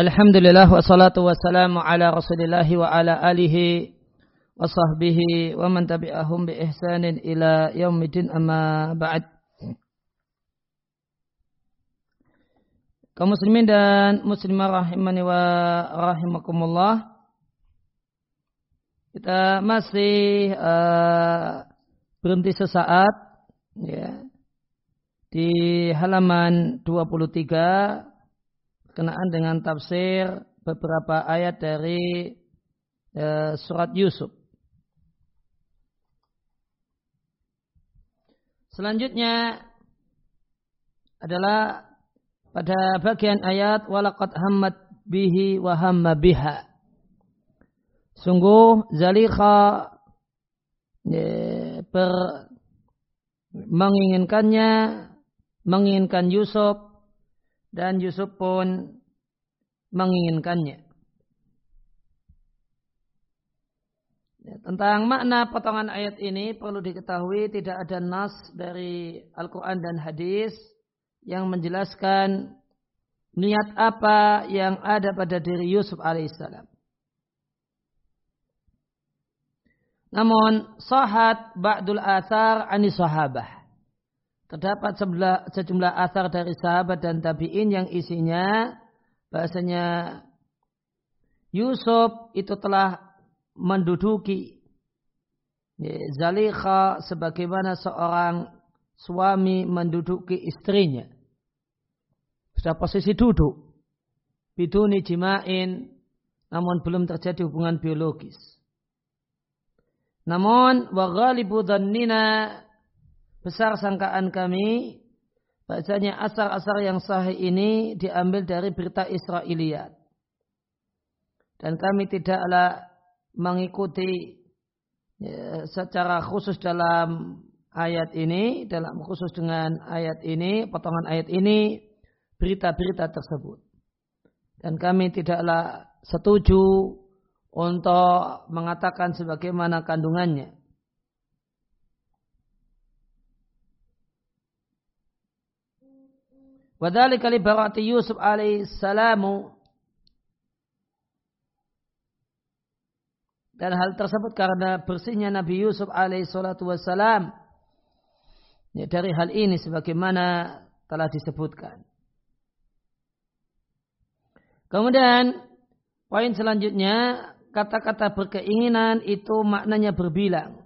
Alhamdulillah wassalatu wassalamu ala rasulillahi wa ala alihi wa sahbihi wa man tabi'ahum bi ihsanin ila yaumidin amma ba'd. Kaum muslimin dan muslimah rahimani wa rahimakumullah. Kita masih uh, berhenti sesaat ya, di halaman 23 berkenaan dengan tafsir beberapa ayat dari e, surat Yusuf. Selanjutnya adalah pada bagian ayat walaqad hammat bihi wa biha. Sungguh Zalikha e, ber, menginginkannya menginginkan Yusuf dan Yusuf pun menginginkannya. Ya, tentang makna potongan ayat ini perlu diketahui tidak ada nas dari Al-Quran dan hadis yang menjelaskan niat apa yang ada pada diri Yusuf alaihissalam. Namun sahat ba'dul athar ani sahabah terdapat sejumlah asar dari sahabat dan tabi'in yang isinya bahasanya Yusuf itu telah menduduki Zalikha sebagaimana seorang suami menduduki istrinya. Sudah posisi duduk. Biduni jima'in namun belum terjadi hubungan biologis. Namun wa ghalibu dhannina besar sangkaan kami bahasanya asar-asar yang sahih ini diambil dari berita Israiliyat. Dan kami tidaklah mengikuti ya, secara khusus dalam ayat ini, dalam khusus dengan ayat ini, potongan ayat ini, berita-berita tersebut. Dan kami tidaklah setuju untuk mengatakan sebagaimana kandungannya. Wadhalika li barati Yusuf salamu dan hal tersebut karena bersihnya Nabi Yusuf alaihi salatu wassalam ya, dari hal ini sebagaimana telah disebutkan. Kemudian poin selanjutnya kata-kata berkeinginan itu maknanya berbilang.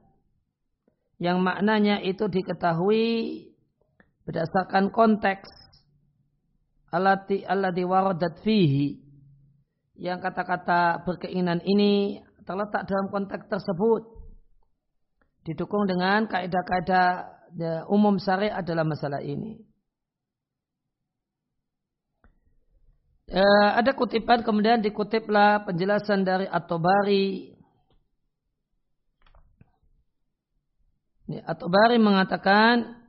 Yang maknanya itu diketahui berdasarkan konteks alati alladhi waradat fihi yang kata-kata berkeinginan ini terletak dalam konteks tersebut didukung dengan kaidah-kaidah ya, umum syariat adalah masalah ini. E, ada kutipan kemudian dikutiplah penjelasan dari At-Tabari. At-Tabari mengatakan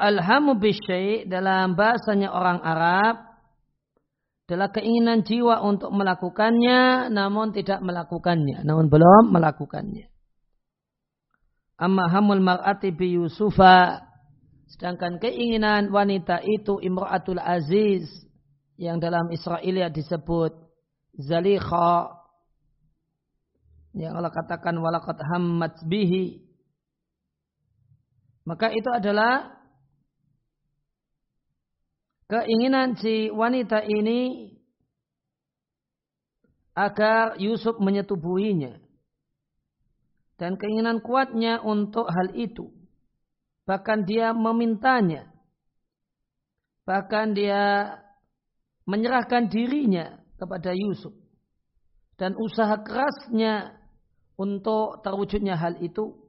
alhamu bisyai dalam bahasanya orang Arab adalah keinginan jiwa untuk melakukannya namun tidak melakukannya. Namun belum melakukannya. Amma hamul mar'ati bi yusufa sedangkan keinginan wanita itu imra'atul aziz yang dalam Israelia disebut zalikha. Yang Allah katakan walakat hammat bihi maka itu adalah keinginan si wanita ini agar Yusuf menyetubuhinya. Dan keinginan kuatnya untuk hal itu. Bahkan dia memintanya. Bahkan dia menyerahkan dirinya kepada Yusuf. Dan usaha kerasnya untuk terwujudnya hal itu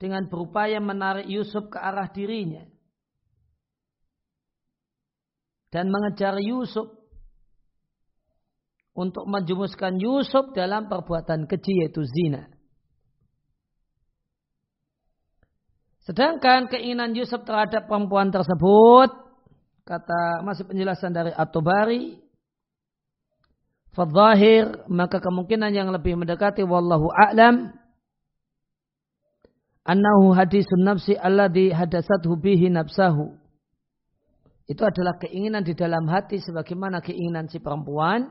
dengan berupaya menarik Yusuf ke arah dirinya dan mengejar Yusuf untuk menjumuskan Yusuf dalam perbuatan keji yaitu zina. Sedangkan keinginan Yusuf terhadap perempuan tersebut, kata masih penjelasan dari At-Tubari, Fadzahir, maka kemungkinan yang lebih mendekati wallahu a'lam annahu hadisun nafsi alladhi hadasathu bihi nafsahu. Itu adalah keinginan di dalam hati sebagaimana keinginan si perempuan.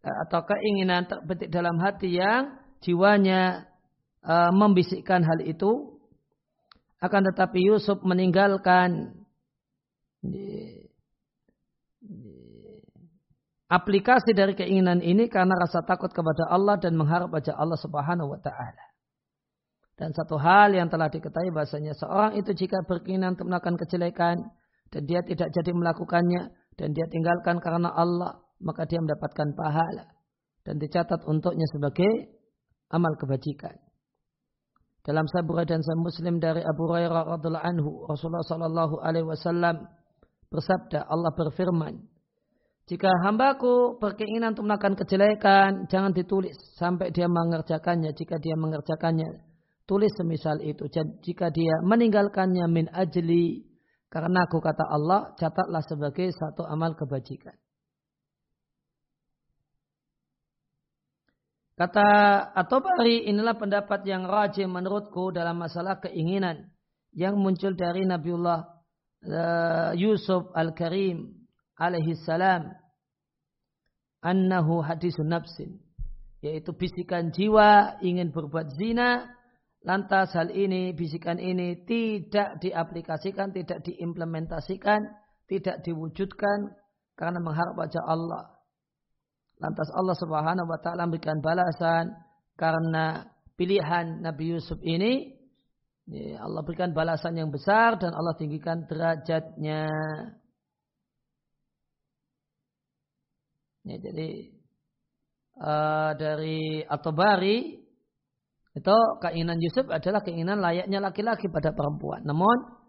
Atau keinginan terbetik dalam hati yang jiwanya uh, membisikkan hal itu. Akan tetapi Yusuf meninggalkan aplikasi dari keinginan ini karena rasa takut kepada Allah dan mengharap wajah Allah Subhanahu wa taala. Dan satu hal yang telah diketahui bahasanya seorang itu jika berkeinginan untuk melakukan kejelekan dan dia tidak jadi melakukannya dan dia tinggalkan karena Allah, maka dia mendapatkan pahala dan dicatat untuknya sebagai amal kebajikan. Dalam sabur dan sahih Muslim dari Abu Hurairah radhiallahu anhu, Rasulullah sallallahu alaihi wasallam bersabda, Allah berfirman, jika hambaku berkeinginan untuk melakukan kejelekan, jangan ditulis sampai dia mengerjakannya. Jika dia mengerjakannya, Tulis semisal itu. Jika dia meninggalkannya min ajli karena aku kata Allah, catatlah sebagai satu amal kebajikan. Kata Atobari, inilah pendapat yang rajin menurutku dalam masalah keinginan yang muncul dari Nabiullah uh, Yusuf Al-Karim alaihi salam annahu hadisun nafsin yaitu bisikan jiwa ingin berbuat zina Lantas hal ini, bisikan ini tidak diaplikasikan, tidak diimplementasikan, tidak diwujudkan karena mengharap wajah Allah. Lantas Allah Subhanahu wa taala memberikan balasan karena pilihan Nabi Yusuf ini Allah berikan balasan yang besar dan Allah tinggikan derajatnya. Ya, jadi uh, dari Atobari itu keinginan Yusuf adalah keinginan layaknya laki-laki pada perempuan. Namun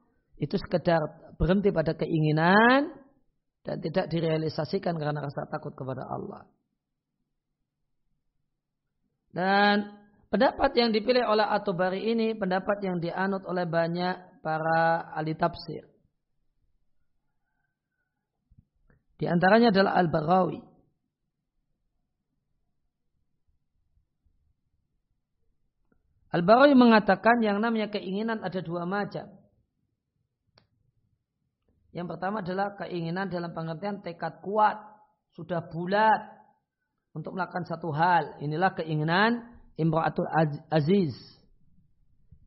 itu sekedar berhenti pada keinginan dan tidak direalisasikan karena rasa takut kepada Allah. Dan pendapat yang dipilih oleh Atubari ini pendapat yang dianut oleh banyak para ahli tafsir. Di antaranya adalah Al-Baghawi. Al-Barawi mengatakan yang namanya keinginan ada dua macam. Yang pertama adalah keinginan dalam pengertian tekad kuat, sudah bulat untuk melakukan satu hal. Inilah keinginan imra'atul aziz.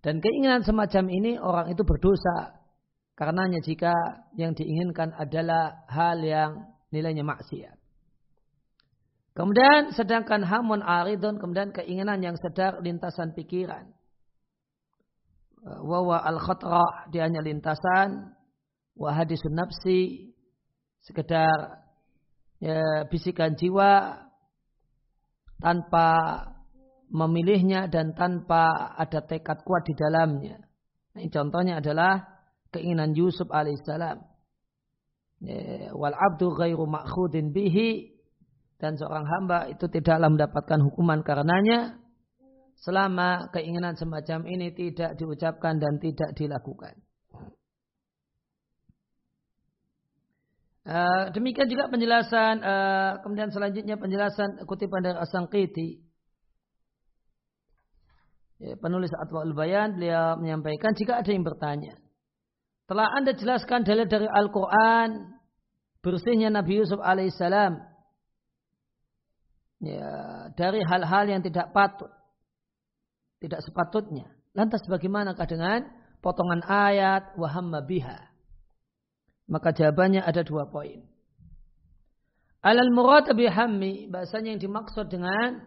Dan keinginan semacam ini orang itu berdosa. Karenanya jika yang diinginkan adalah hal yang nilainya maksiat. Kemudian sedangkan hamun aridun, kemudian keinginan yang sedar lintasan pikiran. Wawa al khatrah, dia hanya lintasan. Wahadisun nafsi, sekedar ya, bisikan jiwa tanpa memilihnya dan tanpa ada tekad kuat di dalamnya. Nah, ini contohnya adalah keinginan Yusuf alaihissalam. Ya, wal abdu ghairu ma'khudin bihi dan seorang hamba itu tidaklah mendapatkan hukuman karenanya selama keinginan semacam ini tidak diucapkan dan tidak dilakukan. Uh, demikian juga penjelasan uh, kemudian selanjutnya penjelasan kutipan dari Asangkiti ya, penulis Atwa'ul Bayan beliau menyampaikan jika ada yang bertanya telah anda jelaskan dalil dari Al-Quran bersihnya Nabi Yusuf alaihissalam ya, dari hal-hal yang tidak patut, tidak sepatutnya. Lantas bagaimanakah dengan potongan ayat wahamma biha? Maka jawabannya ada dua poin. Alal murad bihammi bahasanya yang dimaksud dengan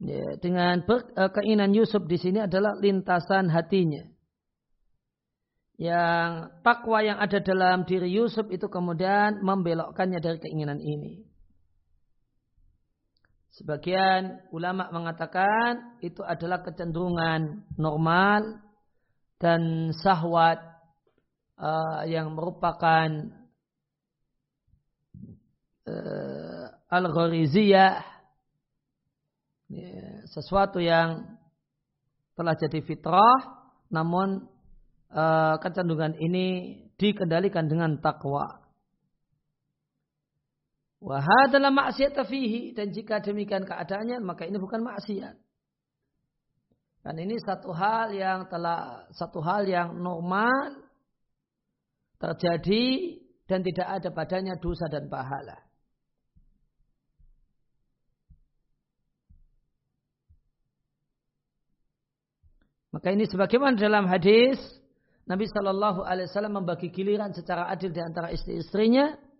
ya, dengan ber, uh, keinginan Yusuf di sini adalah lintasan hatinya. Yang takwa yang ada dalam diri Yusuf itu kemudian membelokkannya dari keinginan ini. Sebagian ulama mengatakan itu adalah kecenderungan normal dan sahwat uh, yang merupakan uh, al-ghariziyah ya, sesuatu yang telah jadi fitrah namun uh, kecenderungan ini dikendalikan dengan takwa. Wahadalah maksiat fihi dan jika demikian keadaannya maka ini bukan maksiat. Dan ini satu hal yang telah satu hal yang normal terjadi dan tidak ada padanya dosa dan pahala. Maka ini sebagaimana dalam hadis Nabi Shallallahu Alaihi Wasallam membagi giliran secara adil di antara istri-istrinya.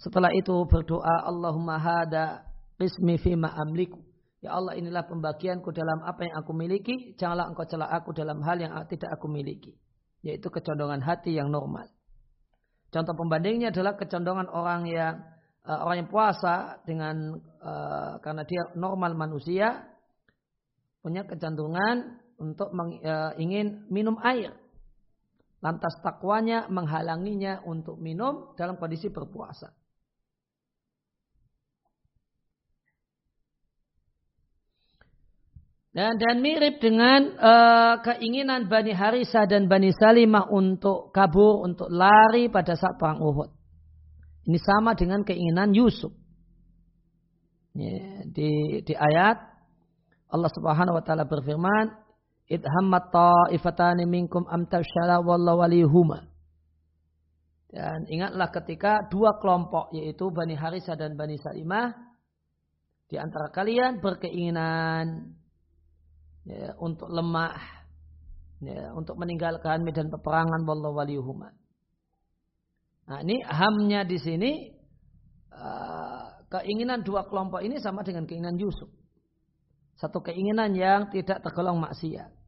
Setelah itu berdoa Allahumma hada ismi fima amliku. Ya Allah inilah pembagianku dalam apa yang aku miliki. Janganlah engkau celah aku dalam hal yang tidak aku miliki. Yaitu kecondongan hati yang normal. Contoh pembandingnya adalah kecondongan orang yang uh, orang yang puasa dengan uh, karena dia normal manusia punya kecenderungan untuk uh, ingin minum air. Lantas takwanya menghalanginya untuk minum dalam kondisi berpuasa. Dan, dan mirip dengan uh, keinginan Bani Harisah dan Bani Salimah untuk kabur, untuk lari pada saat perang Uhud. Ini sama dengan keinginan Yusuf. Ya, di, di ayat Allah Subhanahu wa taala berfirman, "Idhammat ta'ifatani minkum am wallahu walihuma." Dan ingatlah ketika dua kelompok yaitu Bani Harisah dan Bani Salimah di antara kalian berkeinginan ya, untuk lemah, ya, untuk meninggalkan medan peperangan wallahu waliyuhuma. Nah ini hamnya di sini uh, keinginan dua kelompok ini sama dengan keinginan Yusuf. Satu keinginan yang tidak tergolong maksiat.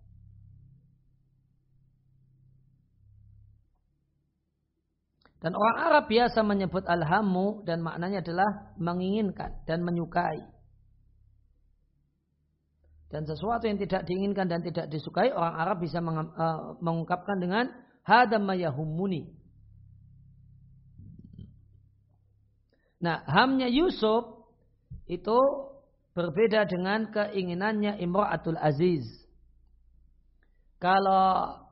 Dan orang Arab biasa menyebut alhamu dan maknanya adalah menginginkan dan menyukai. Dan sesuatu yang tidak diinginkan dan tidak disukai, orang Arab bisa eh, mengungkapkan dengan hadam mayahumuni. Nah, hamnya Yusuf itu berbeda dengan keinginannya Imra'atul Aziz. Kalau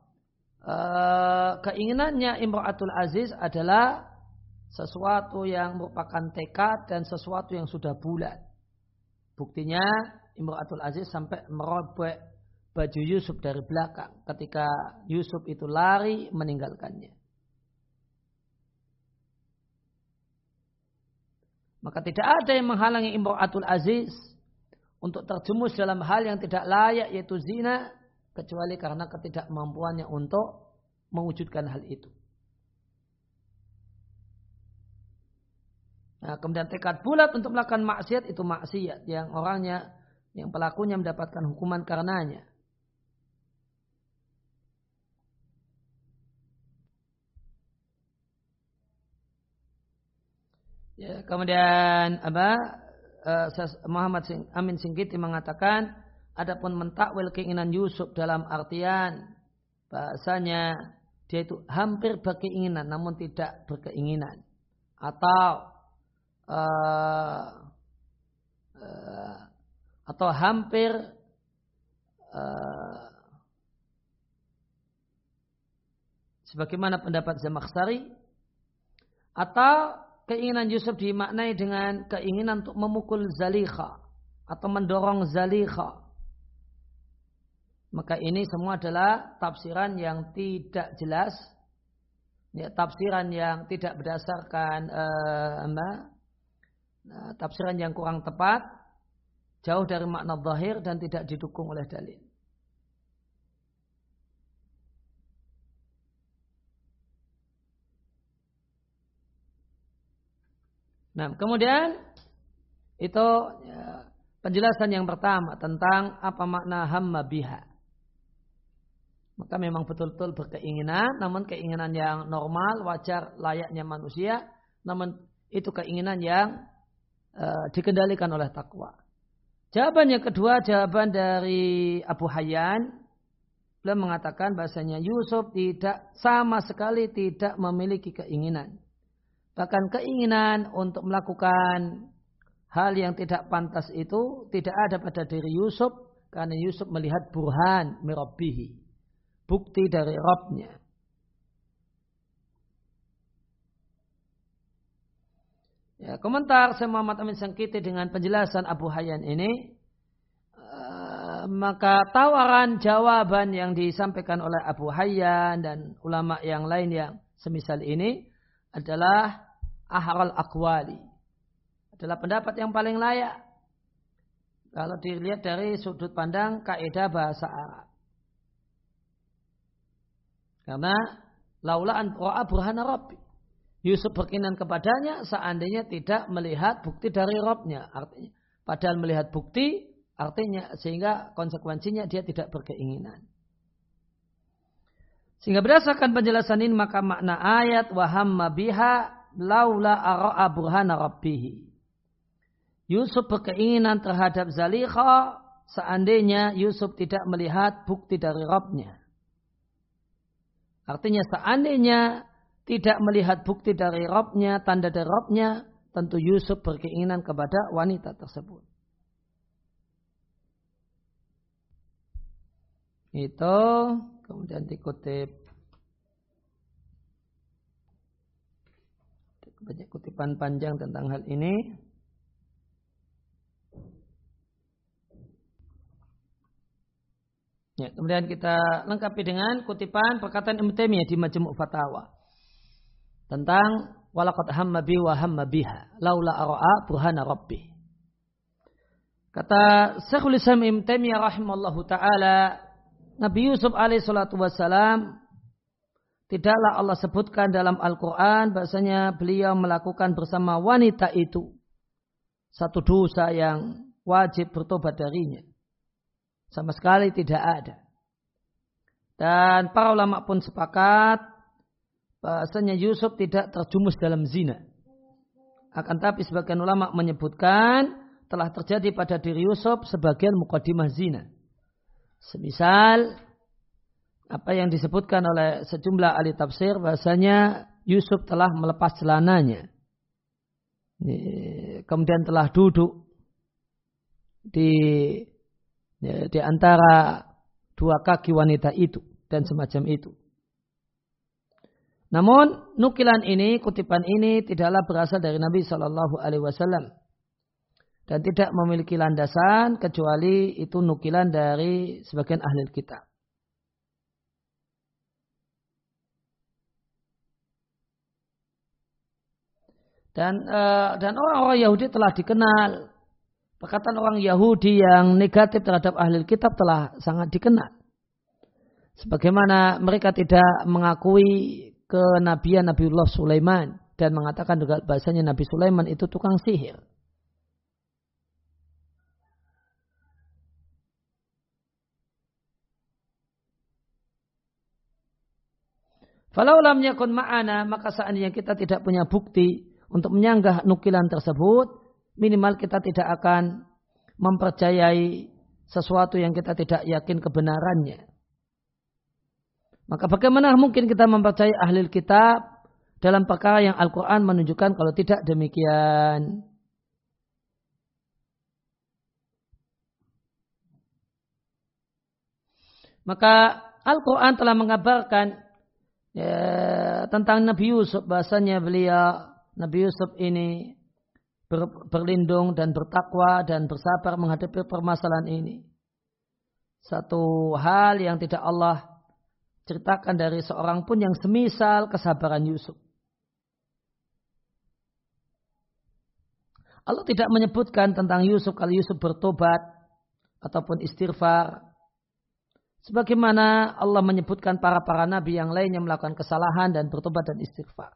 uh, keinginannya Imra'atul Aziz adalah sesuatu yang merupakan tekad dan sesuatu yang sudah bulat. Buktinya Imratul Aziz sampai merobek baju Yusuf dari belakang ketika Yusuf itu lari meninggalkannya. Maka tidak ada yang menghalangi Imratul Aziz untuk terjumus dalam hal yang tidak layak yaitu zina kecuali karena ketidakmampuannya untuk mewujudkan hal itu. Nah, kemudian tekad bulat untuk melakukan maksiat itu maksiat yang orangnya yang pelakunya mendapatkan hukuman karenanya. Ya, kemudian apa uh, Muhammad Amin Singkiti mengatakan adapun mentakwil keinginan Yusuf dalam artian bahasanya dia itu hampir berkeinginan namun tidak berkeinginan atau uh, uh, atau hampir uh, sebagaimana pendapat Zamakhsari atau keinginan Yusuf dimaknai dengan keinginan untuk memukul Zalikha atau mendorong Zalikha. Maka ini semua adalah tafsiran yang tidak jelas ya, tafsiran yang tidak berdasarkan uh, apa, uh, tafsiran yang kurang tepat jauh dari makna zahir dan tidak didukung oleh dalil. Nah, kemudian itu ya, penjelasan yang pertama tentang apa makna hamma biha. Maka memang betul-betul berkeinginan, namun keinginan yang normal, wajar, layaknya manusia, namun itu keinginan yang uh, dikendalikan oleh takwa. Jawaban yang kedua, jawaban dari Abu Hayyan. Beliau mengatakan bahasanya Yusuf tidak sama sekali tidak memiliki keinginan. Bahkan keinginan untuk melakukan hal yang tidak pantas itu tidak ada pada diri Yusuf karena Yusuf melihat burhan mirabbihi. Bukti dari Robnya. Ya, komentar saya Muhammad Amin Sangkiti dengan penjelasan Abu Hayyan ini uh, maka tawaran jawaban yang disampaikan oleh Abu Hayyan dan ulama yang lain yang semisal ini adalah ahral akwali. Adalah pendapat yang paling layak. Kalau dilihat dari sudut pandang kaidah bahasa Arab. Karena laulaan ro'a burhana Rabbi. Yusuf berkenan kepadanya seandainya tidak melihat bukti dari Robnya. Artinya, padahal melihat bukti Artinya sehingga konsekuensinya dia tidak berkeinginan. Sehingga berdasarkan penjelasan ini maka makna ayat wahamma biha laula ara'a burhana rabbihi. Yusuf berkeinginan terhadap Zalikha seandainya Yusuf tidak melihat bukti dari Rabbnya. Artinya seandainya tidak melihat bukti dari Rabbnya, tanda dari Rabbnya, tentu Yusuf berkeinginan kepada wanita tersebut. itu kemudian dikutip. Banyak kutipan panjang tentang hal ini. Ya, kemudian kita lengkapi dengan kutipan perkataan Ibnu Taimiyah di Majmu' Fatawa tentang walaqad hamma bi wa hamma biha laula ara'a burhana rabbi. Kata Syekhul Islam Ibnu Taimiyah rahimallahu taala Nabi Yusuf alaihissalatu wassalam tidaklah Allah sebutkan dalam Al-Quran bahasanya beliau melakukan bersama wanita itu satu dosa yang wajib bertobat darinya. Sama sekali tidak ada. Dan para ulama pun sepakat bahasanya Yusuf tidak terjumus dalam zina. Akan tapi sebagian ulama menyebutkan telah terjadi pada diri Yusuf sebagian mukadimah zina. Semisal apa yang disebutkan oleh sejumlah ahli tafsir bahasanya Yusuf telah melepas celananya. Kemudian telah duduk di di antara dua kaki wanita itu dan semacam itu. Namun nukilan ini, kutipan ini tidaklah berasal dari Nabi Shallallahu Alaihi Wasallam dan tidak memiliki landasan kecuali itu nukilan dari sebagian ahli kitab. Dan uh, dan orang-orang Yahudi telah dikenal. Perkataan orang Yahudi yang negatif terhadap ahli kitab telah sangat dikenal. Sebagaimana mereka tidak mengakui kenabian Nabiullah Sulaiman dan mengatakan juga bahasanya Nabi Sulaiman itu tukang sihir. Falau lam yakun ma'ana, maka seandainya kita tidak punya bukti untuk menyanggah nukilan tersebut, minimal kita tidak akan mempercayai sesuatu yang kita tidak yakin kebenarannya. Maka bagaimana mungkin kita mempercayai ahli kitab dalam perkara yang Al-Quran menunjukkan kalau tidak demikian. Maka Al-Quran telah mengabarkan ya, tentang Nabi Yusuf bahasanya beliau Nabi Yusuf ini ber, berlindung dan bertakwa dan bersabar menghadapi permasalahan ini. Satu hal yang tidak Allah ceritakan dari seorang pun yang semisal kesabaran Yusuf. Allah tidak menyebutkan tentang Yusuf kalau Yusuf bertobat ataupun istighfar Sebagaimana Allah menyebutkan para-para nabi yang lainnya melakukan kesalahan dan bertobat dan istighfar.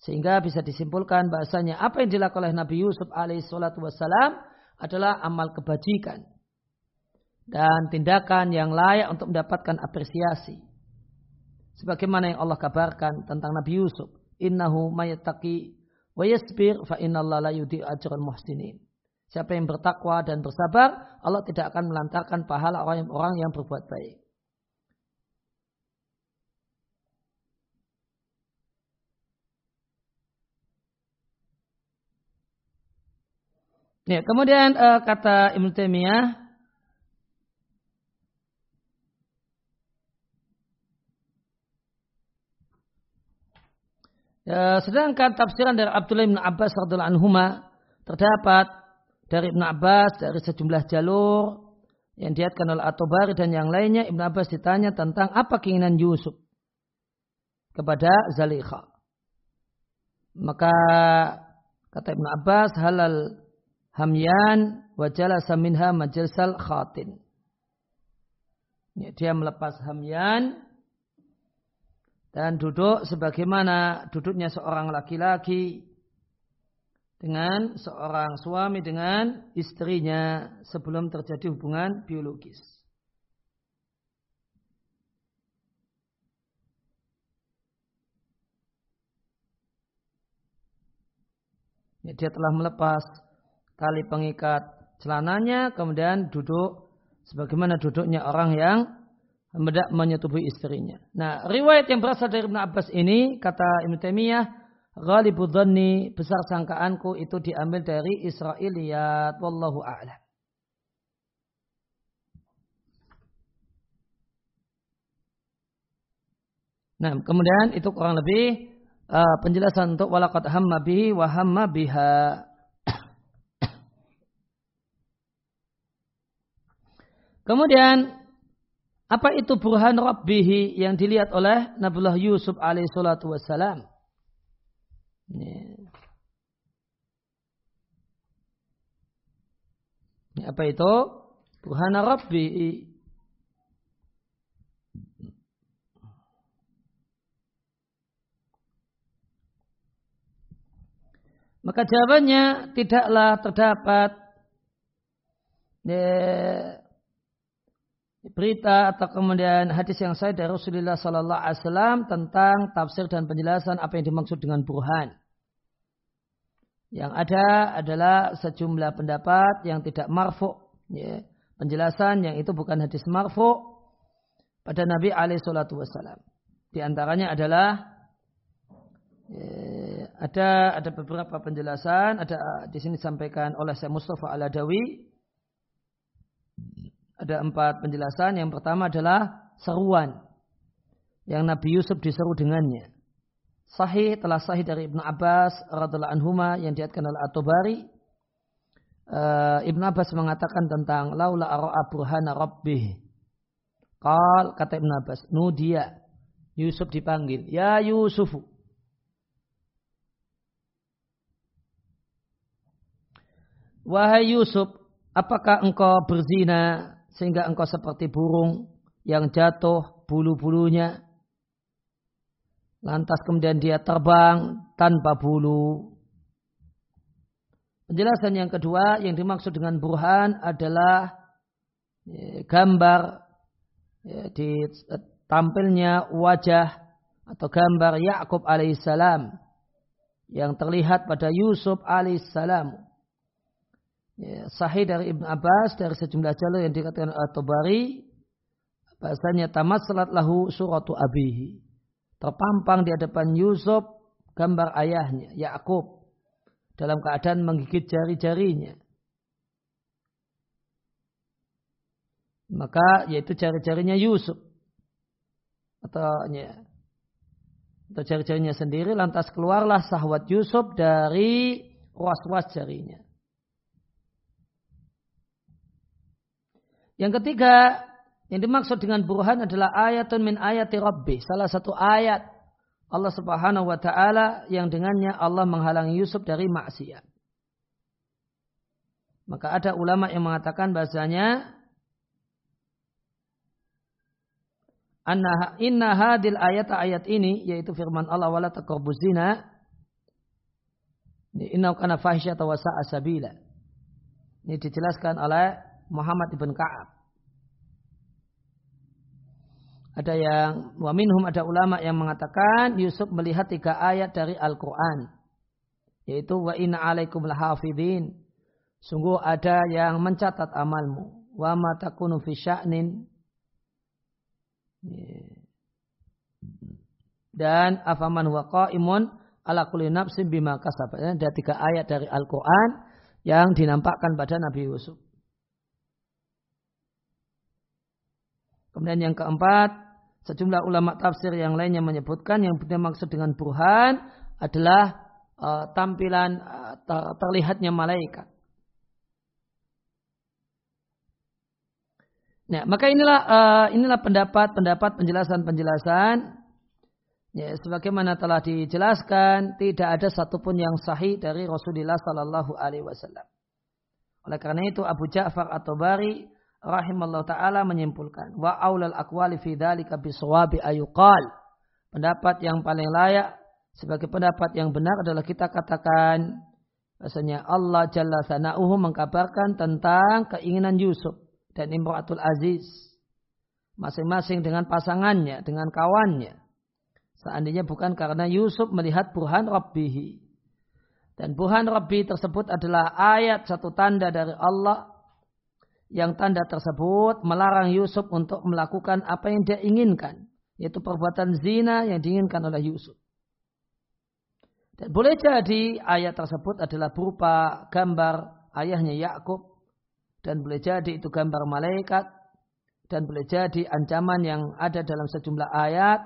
Sehingga bisa disimpulkan bahasanya apa yang dilakukan oleh Nabi Yusuf alaihissalatu wassalam adalah amal kebajikan. Dan tindakan yang layak untuk mendapatkan apresiasi. Sebagaimana yang Allah kabarkan tentang Nabi Yusuf. Innahu mayattaqi wa yasbir fa innallaha la yudhi'u ajral muhsinin. Siapa yang bertakwa dan bersabar, Allah tidak akan melantarkan pahala orang-orang yang berbuat baik. Ya, kemudian uh, kata Ibnu Taimiyah ya, sedangkan tafsiran dari Abdullah bin Abbas radhiallahu anhu terdapat dari Ibn Abbas dari sejumlah jalur yang diatkan oleh Atobari dan yang lainnya Ibn Abbas ditanya tentang apa keinginan Yusuf kepada Zalikha. Maka kata Ibn Abbas halal hamyan wajala saminha majelsal khatin. Ya, dia melepas hamyan dan duduk sebagaimana duduknya seorang laki-laki dengan seorang suami dengan istrinya sebelum terjadi hubungan biologis. Ya, dia telah melepas tali pengikat celananya, kemudian duduk sebagaimana duduknya orang yang hendak menyetubuhi istrinya. Nah, riwayat yang berasal dari Ibn Abbas ini, kata Ibn Taimiyah, Ghalibu besar sangkaanku itu diambil dari Israiliyat wallahu a'lam. Nah, kemudian itu kurang lebih uh, penjelasan untuk walaqad hamma bihi wa hamma biha. Kemudian apa itu burhan rabbihi yang dilihat oleh Nabiullah Yusuf alaihi salatu wassalam? Apa itu? Burhana Rabbi. Maka jawabannya tidaklah terdapat ya, berita atau kemudian hadis yang saya dari Rasulullah Sallallahu Alaihi Wasallam tentang tafsir dan penjelasan apa yang dimaksud dengan burhan. Yang ada adalah sejumlah pendapat yang tidak marfu, ya, penjelasan yang itu bukan hadis marfu pada Nabi alaihi wasallam. Di antaranya adalah ya, ada ada beberapa penjelasan, ada di sini disampaikan oleh Syekh Mustafa Al-Adawi. Ada empat penjelasan. Yang pertama adalah seruan. Yang Nabi Yusuf diseru dengannya. Sahih telah sahih dari Ibnu Abbas radhiallahu anhuma yang diatkan oleh At-Tabari. Uh, Ibnu Abbas mengatakan tentang laula ara'a burhana rabbih. Qal kata Ibnu Abbas nudia Yusuf dipanggil ya Yusufu. Wahai Yusuf apakah engkau berzina sehingga engkau seperti burung yang jatuh bulu-bulunya Lantas kemudian dia terbang tanpa bulu. Penjelasan yang kedua yang dimaksud dengan burhan adalah ya, gambar ya, di tampilnya wajah atau gambar Yakub alaihissalam yang terlihat pada Yusuf alaihissalam. Ya, sahih dari Ibn Abbas dari sejumlah jalur yang dikatakan At-Tabari bahasanya tamat salat lahu suratu abihi terpampang di hadapan Yusuf gambar ayahnya Yakub dalam keadaan menggigit jari-jarinya. Maka yaitu jari-jarinya Yusuf atau ya, atau jari-jarinya sendiri lantas keluarlah sahwat Yusuf dari ruas-ruas jarinya. Yang ketiga, yang dimaksud dengan burhan adalah ayatun min ayati Rabbi. Salah satu ayat Allah subhanahu wa ta'ala yang dengannya Allah menghalangi Yusuf dari maksiat. Maka ada ulama yang mengatakan bahasanya inna hadil ayat ayat ini yaitu firman Allah wala taqrabuz zina inna kana fahisyata wa sa'a sabila. Ini dijelaskan oleh Muhammad ibn Ka'ab. Ada yang wa minhum ada ulama yang mengatakan Yusuf melihat tiga ayat dari Al-Qur'an yaitu wa inna alaikum lahafidin. Sungguh ada yang mencatat amalmu. Wa ma takunu fi. Dan afaman wa qa'imun ala kulli nafsin bima kasab. Ada tiga ayat dari Al-Qur'an yang dinampakkan pada Nabi Yusuf. Kemudian yang keempat, sejumlah ulama tafsir yang lainnya menyebutkan yang maksud dengan burhan adalah uh, tampilan uh, terlihatnya malaikat. Nah, maka inilah uh, inilah pendapat-pendapat penjelasan-penjelasan ya sebagaimana telah dijelaskan tidak ada satupun yang sahih dari Rasulullah sallallahu alaihi wasallam. Oleh karena itu Abu Ja'far atau Bari rahimallahu taala menyimpulkan wa aulal aqwali fi dzalika biswabi ayuqal. Pendapat yang paling layak sebagai pendapat yang benar adalah kita katakan bahasanya Allah Jalla Sana'uhu mengkabarkan tentang keinginan Yusuf dan Imratul Aziz. Masing-masing dengan pasangannya, dengan kawannya. Seandainya bukan karena Yusuf melihat Burhan Rabbihi. Dan Burhan Rabbi tersebut adalah ayat satu tanda dari Allah yang tanda tersebut melarang Yusuf untuk melakukan apa yang dia inginkan. Yaitu perbuatan zina yang diinginkan oleh Yusuf. Dan boleh jadi ayat tersebut adalah berupa gambar ayahnya Yakub dan boleh jadi itu gambar malaikat dan boleh jadi ancaman yang ada dalam sejumlah ayat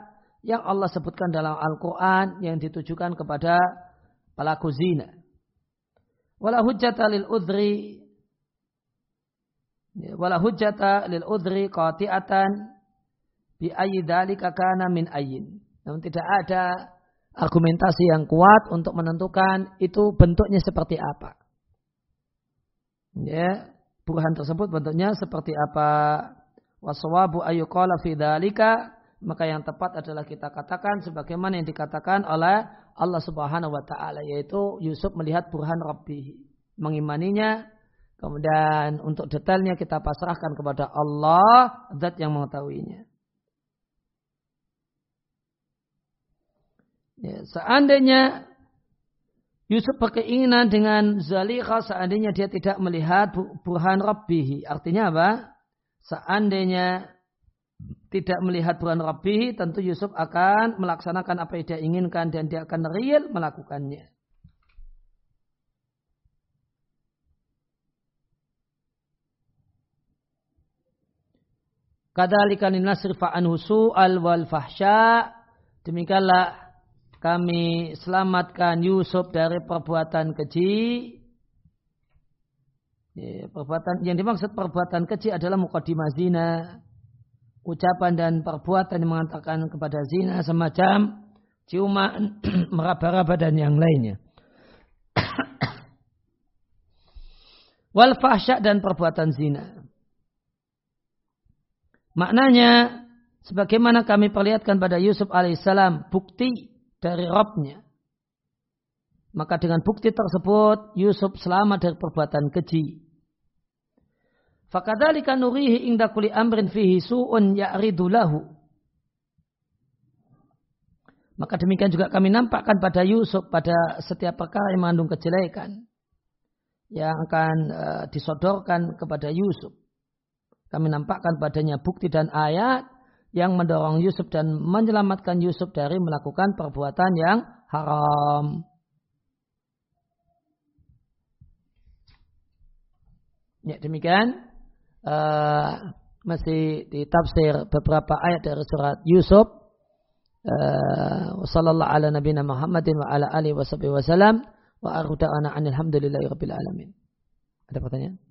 yang Allah sebutkan dalam Al-Quran yang ditujukan kepada pelaku zina. Wala hujjata lil udri wala hujjata lil udri qati'atan bi ayyi dzalika kana min ayyin. Namun tidak ada argumentasi yang kuat untuk menentukan itu bentuknya seperti apa. Ya, burhan tersebut bentuknya seperti apa waswabu ayyuqala fi maka yang tepat adalah kita katakan sebagaimana yang dikatakan oleh Allah Subhanahu wa taala yaitu Yusuf melihat burhan Rabbih mengimaninya kemudian untuk detailnya kita pasrahkan kepada Allah zat yang mengetahuinya ya, seandainya Yusuf berkeinginan dengan Zalikha seandainya dia tidak melihat burhan Rabbihi. Artinya apa? Seandainya tidak melihat burhan Rabbihi, tentu Yusuf akan melaksanakan apa yang dia inginkan dan dia akan real melakukannya. Kadalika linasrifa anhu su'al wal fahsya. Demikianlah kami selamatkan Yusuf dari perbuatan keji. Ya, perbuatan yang dimaksud perbuatan keji adalah mukadimah zina, ucapan dan perbuatan yang mengatakan kepada zina semacam ciuman, meraba-raba dan yang lainnya. Wal fahsya dan perbuatan zina. Maknanya sebagaimana kami perlihatkan pada Yusuf alaihissalam bukti dari Robnya. Maka dengan bukti tersebut Yusuf selamat dari perbuatan keji. Fakadhalika nurihi inda kuli amrin fihi su'un ya'ridu lahu. Maka demikian juga kami nampakkan pada Yusuf pada setiap perkara yang mengandung kejelekan yang akan uh, disodorkan kepada Yusuf. Kami nampakkan padanya bukti dan ayat yang mendorong Yusuf dan menyelamatkan Yusuf dari melakukan perbuatan yang haram. Ya demikian uh, masih di tafsir beberapa ayat dari surat Yusuf. Uh, Wassallallahu ala nabiyina Muhammadin wa ala alihi wa wasallam wa arhuda'ana anilhamdulillahi rabbil alamin. Ada pertanyaan?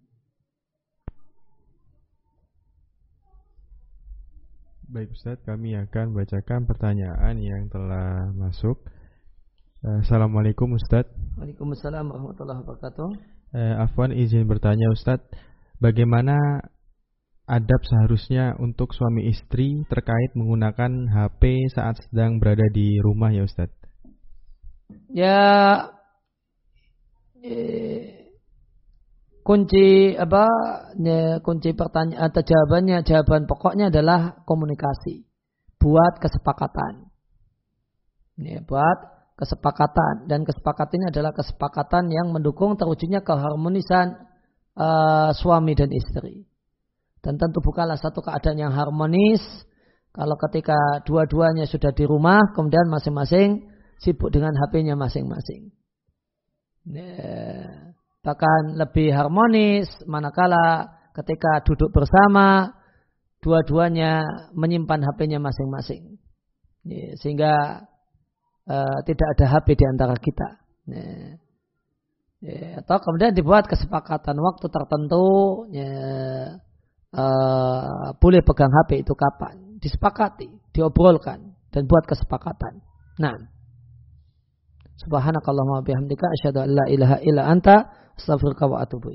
Baik Ustaz, kami akan bacakan pertanyaan yang telah masuk. Eh, Assalamualaikum Ustaz. Waalaikumsalam warahmatullahi wabarakatuh. Eh, Afwan izin bertanya Ustaz, bagaimana adab seharusnya untuk suami istri terkait menggunakan HP saat sedang berada di rumah ya Ustaz? Ya, eh, kunci apa ya, kunci pertanyaan atau jawabannya jawaban pokoknya adalah komunikasi. Buat kesepakatan. Ya, buat kesepakatan. Dan kesepakatan ini adalah kesepakatan yang mendukung terwujudnya keharmonisan uh, suami dan istri. Dan tentu bukanlah satu keadaan yang harmonis. Kalau ketika dua-duanya sudah di rumah kemudian masing-masing sibuk dengan HP-nya masing-masing. Ya bahkan lebih harmonis manakala ketika duduk bersama dua-duanya menyimpan HP-nya masing-masing sehingga uh, tidak ada HP di antara kita. Ya, atau kemudian dibuat kesepakatan waktu tertentu ya, uh, boleh pegang HP itu kapan? Disepakati, diobrolkan dan buat kesepakatan. Nah, Subhanakallahumma bihamdika asyhadu an la ilaha illa anta astaghfiruka wa atubu.